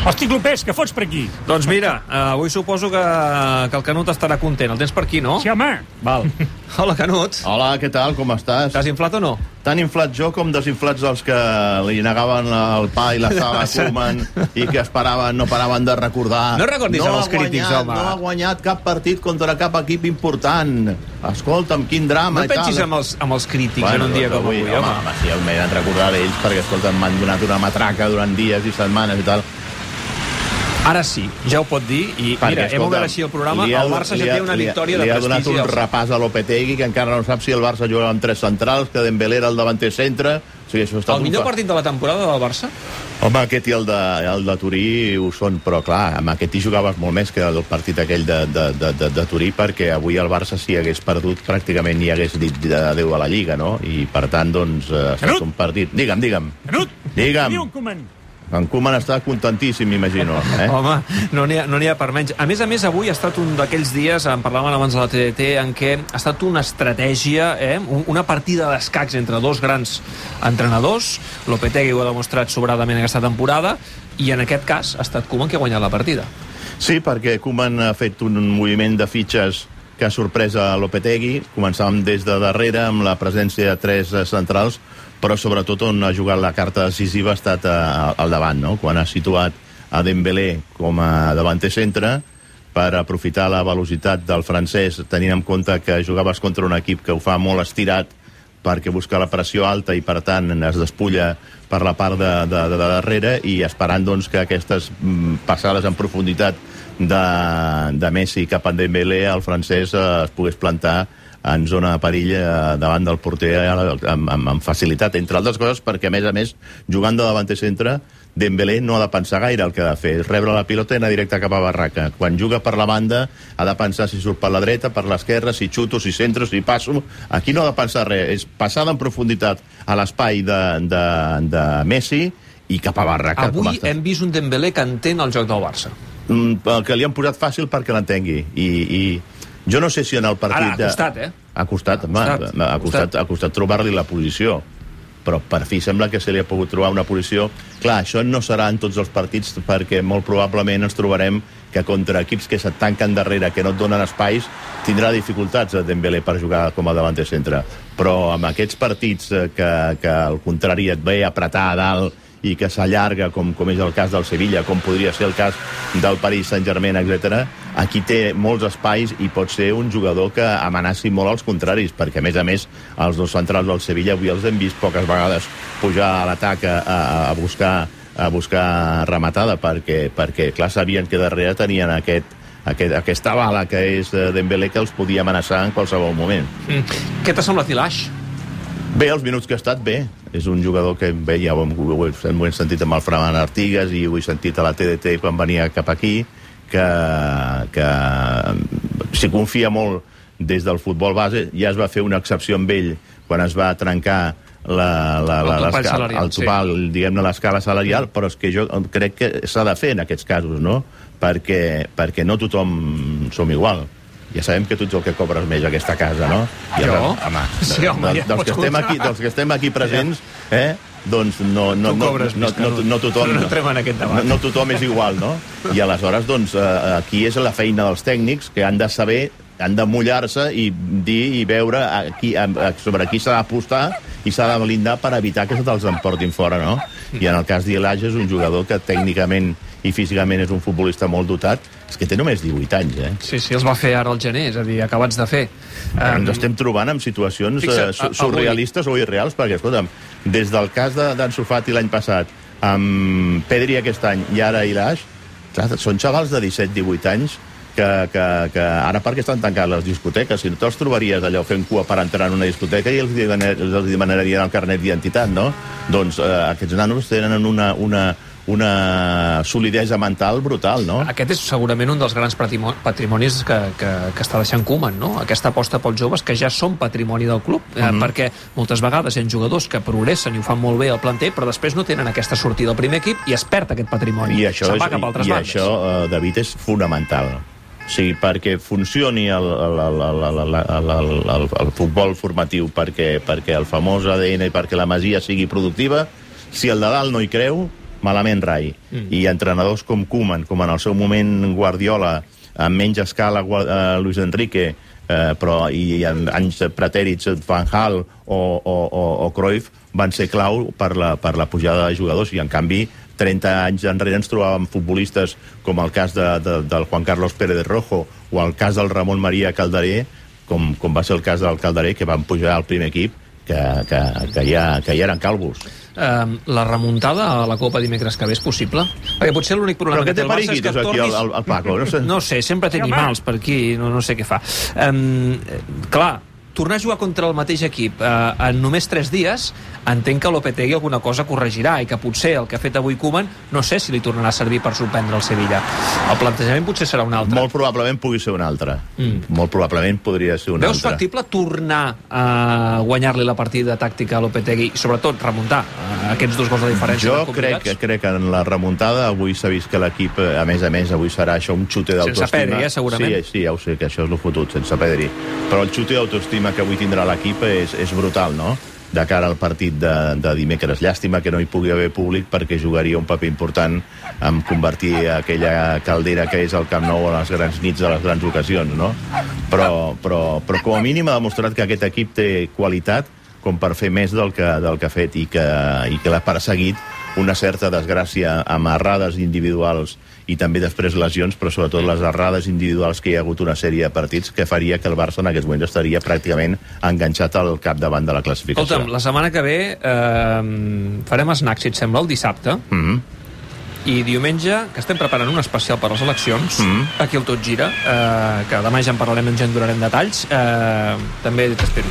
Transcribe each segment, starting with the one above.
Hosti, Clopés, què fots per aquí? Doncs mira, eh, avui suposo que, que el Canut estarà content. El tens per aquí, no? Sí, home. Val. Hola, Canut. Hola, què tal? Com estàs? T'has inflat o no? Tan inflat jo com desinflats els que li negaven el pa i la sal a Koeman i que esperaven, no paraven de recordar. No recordis no els ha guanyat, crítics, home. No ha guanyat cap partit contra cap equip important. Escolta'm, quin drama No i tal. pensis amb els, amb els crítics en un dia doncs com avui, home. home. home sí, m'he de recordar d'ells perquè, escolta'm, m'han donat una matraca durant dies i setmanes i tal. Ara sí, ja ho pot dir. I Perquè, mira, hem obert així el programa. li ha- El Barça li ja ha- té una li ha- victòria de Li ha donat prestigi. un repàs a Lopetegui, que encara no sap si el Barça jugava amb tres centrals, que Dembélé era el davanter centre. O sigui, això ha estat El un millor partit de la temporada del Barça? Home, aquest i el de, el de Turí ho són, però clar, amb aquest hi jugaves molt més que el partit aquell de, de, de, de, de Turí, perquè avui el Barça, si hagués perdut, pràcticament ni hagués dit adéu a la Lliga, no? I, per tant, doncs, eh, ha estat Canut! un partit... Digue'm, digue'm. Canut, Digue'm. un Koeman. En Koeman està contentíssim, m'imagino. Eh? Home, no n'hi ha, no ha per menys. A més a més, avui ha estat un d'aquells dies, en parlàvem abans de la TDT, en què ha estat una estratègia, eh? un- una partida d'escacs entre dos grans entrenadors. Lopetegui ho ha demostrat sobradament aquesta temporada, i en aquest cas ha estat Koeman que ha guanyat la partida. Sí, perquè Koeman ha fet un moviment de fitxes que ha sorprès a Lopetegui. Començàvem des de darrere amb la presència de tres eh, centrals, però sobretot on ha jugat la carta decisiva ha estat eh, al davant, no? quan ha situat a Dembélé com a davanter centre per aprofitar la velocitat del francès, tenint en compte que jugaves contra un equip que ho fa molt estirat perquè busca la pressió alta i, per tant, es despulla per la part de, de, de, de darrere i esperant doncs, que aquestes mm, passades en profunditat de, de Messi cap a Dembélé, el francès eh, es pogués plantar en zona de perill eh, davant del porter eh, amb, amb, amb facilitat, entre altres coses perquè, a més a més, jugant de davanter centre, Dembélé no ha de pensar gaire el que ha de fer, és rebre la pilota i anar directe cap a Barraca. Quan juga per la banda ha de pensar si surt per la dreta, per l'esquerra, si xuto, si centro, si passo... Aquí no ha de pensar res, és passada en profunditat a l'espai de, de, de Messi i cap a Barraca. Avui hem vist un Dembélé que entén el joc del Barça. Mm, el que li han posat fàcil perquè l'entengui. I, I jo no sé si en el partit... Ara, ha costat, eh? Ha costat, Ha costat, ha costat. ha costat trobar-li la posició però per fi sembla que se li ha pogut trobar una posició. Clar, això no serà en tots els partits perquè molt probablement ens trobarem que contra equips que se't tanquen darrere, que no et donen espais, tindrà dificultats a Dembélé per jugar com a davanter centre. Però amb aquests partits eh, que, que al contrari et ve a apretar a dalt i que s'allarga, com, com és el cas del Sevilla, com podria ser el cas del Paris Saint-Germain, etc. Aquí té molts espais i pot ser un jugador que amenaci molt als contraris, perquè, a més a més, els dos centrals del Sevilla avui els hem vist poques vegades pujar a l'atac a, a, a buscar a buscar rematada, perquè, perquè clar, sabien que darrere tenien aquest, aquest, aquesta bala que és eh, Dembélé que els podia amenaçar en qualsevol moment. Mm. Què t'ha semblat Ilaix? Bé, els minuts que ha estat, bé. És un jugador que bé, ja ho hem, ho hem, sentit amb el Framan Artigas i ho he sentit a la TDT quan venia cap aquí, que, que s'hi confia molt des del futbol base. Ja es va fer una excepció amb ell quan es va trencar la, la, El la, topall l'escala- salarial, el topal, diguem-ne, l'escala salarial, però és que jo crec que s'ha de fer en aquests casos, no? Perquè, perquè no tothom som igual. Ja sabem que tu ets el que cobres més a aquesta casa, no? I Jo? ara- Home, Sí, home, ja dels, que estem aquí, dels que estem aquí presents, eh? doncs no, no, no, no, no, no. no, tothom, No no, no tothom és igual, no? I aleshores, doncs, eh, aquí és la feina dels tècnics que han de saber han de mullar-se i dir i veure a qui, a, sobre qui s'ha d'apostar i s'ha de blindar per evitar que se te'ls emportin fora, no? I en el cas d'Ilage és un jugador que tècnicament i físicament és un futbolista molt dotat, és que té només 18 anys, eh? Sí, sí, els va fer ara el gener, és a dir, acabats de fer. Ens estem trobant en situacions Fixa't, eh, su- a- avui- surrealistes o irreals, perquè, escolta'm, des del cas de- d'en Sofati l'any passat, amb Pedri aquest any i ara Ilaix, clar, són xavals de 17-18 anys que, que, que ara perquè estan tancades les discoteques, si no te'ls trobaries allò fent cua per entrar en una discoteca i els, demanar, els demanarien el carnet d'identitat, no? Doncs eh, aquests nanos tenen una, una, una solidesa mental brutal, no? Aquest és segurament un dels grans patrimonis que, que, que està deixant Koeman, no? Aquesta aposta pels joves que ja són patrimoni del club, eh, uh -huh. perquè moltes vegades hi ha jugadors que progressen i ho fan molt bé al planter, però després no tenen aquesta sortida al primer equip i es perd aquest patrimoni. I això, és, cap altres i, i això, eh, David, és fonamental. O sigui, perquè funcioni el, el, el, el, el, el, el, el futbol formatiu, perquè, perquè el famós ADN i perquè la masia sigui productiva, si el de dalt no hi creu, malament rai. Mm. I entrenadors com Koeman, com en el seu moment Guardiola, amb menys escala uh, Luis Enrique, eh, però i en anys pretèrits Van Hal o, o, o, o Cruyff van ser clau per la, per la pujada de jugadors i en canvi 30 anys enrere ens trobàvem futbolistes com el cas de, de, del Juan Carlos Pérez de Rojo o el cas del Ramon Maria Calderé com, com va ser el cas del Calderé que van pujar al primer equip que, que, que, ja, que ja eren calvos. Um, la remuntada a la Copa dimecres que ve és possible? Perquè potser l'únic problema que té el Barça és que tornis... aquí el, el Paco? No sé, no sé sempre té animals per aquí, no, no sé què fa. Um, clar, tornar a jugar contra el mateix equip eh, en només 3 dies, entenc que Lopetegui alguna cosa corregirà i que potser el que ha fet avui Koeman no sé si li tornarà a servir per sorprendre el Sevilla. El plantejament potser serà un altre. Molt probablement pugui ser un altre. Mm. Molt probablement podria ser un Veus altre. Veus factible tornar a guanyar-li la partida tàctica a Lopetegui i sobretot remuntar uh, aquests dos gols de diferència? Jo crec que, crec que en la remuntada avui s'ha vist que l'equip, a més a més, avui serà això un xute d'autoestima. Sense Pedri, eh, segurament. Sí, sí, ja ho sé, que això és el fotut, sense Pedri. Però el xute d'autoestima que avui tindrà l'equip és, és brutal, no? de cara al partit de, de dimecres. Llàstima que no hi pugui haver públic perquè jugaria un paper important en convertir aquella caldera que és el Camp Nou a les grans nits, a les grans ocasions, no? Però, però, però com a mínim ha demostrat que aquest equip té qualitat com per fer més del que, del que ha fet i que, i que l'ha perseguit una certa desgràcia amb errades individuals i també després lesions, però sobretot les errades individuals que hi ha hagut una sèrie de partits que faria que el Barça en aquests moments estaria pràcticament enganxat al capdavant de la classificació. Escolta'm, la setmana que ve eh, farem snack, si et sembla, el dissabte. Mm -hmm. I diumenge, que estem preparant un especial per les eleccions, mm -hmm. aquí el Tot Gira, eh, que demà ja en parlarem, ens en donarem detalls, eh, també t'espero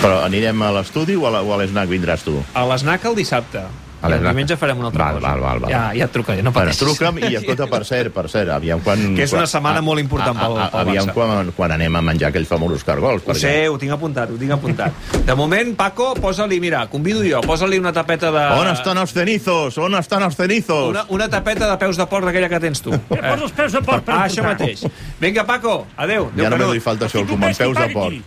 però anirem a l'estudi o a l'esnac vindràs tu? A l'esnac el dissabte. A el diumenge farem una altra val, cosa. Val, val, val. Ja, ja et trucaré, no pateixis. Bueno, truca'm i escolta, per cert, per cert, aviam quan... Que és una setmana a, molt important pel, pel Barça. Aviam quan, quan anem a menjar aquells famosos cargols. Ho sé, ho tinc apuntat, ho tinc apuntat. De moment, Paco, posa-li, mira, convido jo, posa-li una tapeta de... On estan els cenizos? On estan els cenizos? Una, una tapeta de peus de porc d'aquella que tens tu. Eh? Posa els peus de porc per Ah, això mateix. Vinga, Paco, adeu. Ja només li falta això, com peus de porc.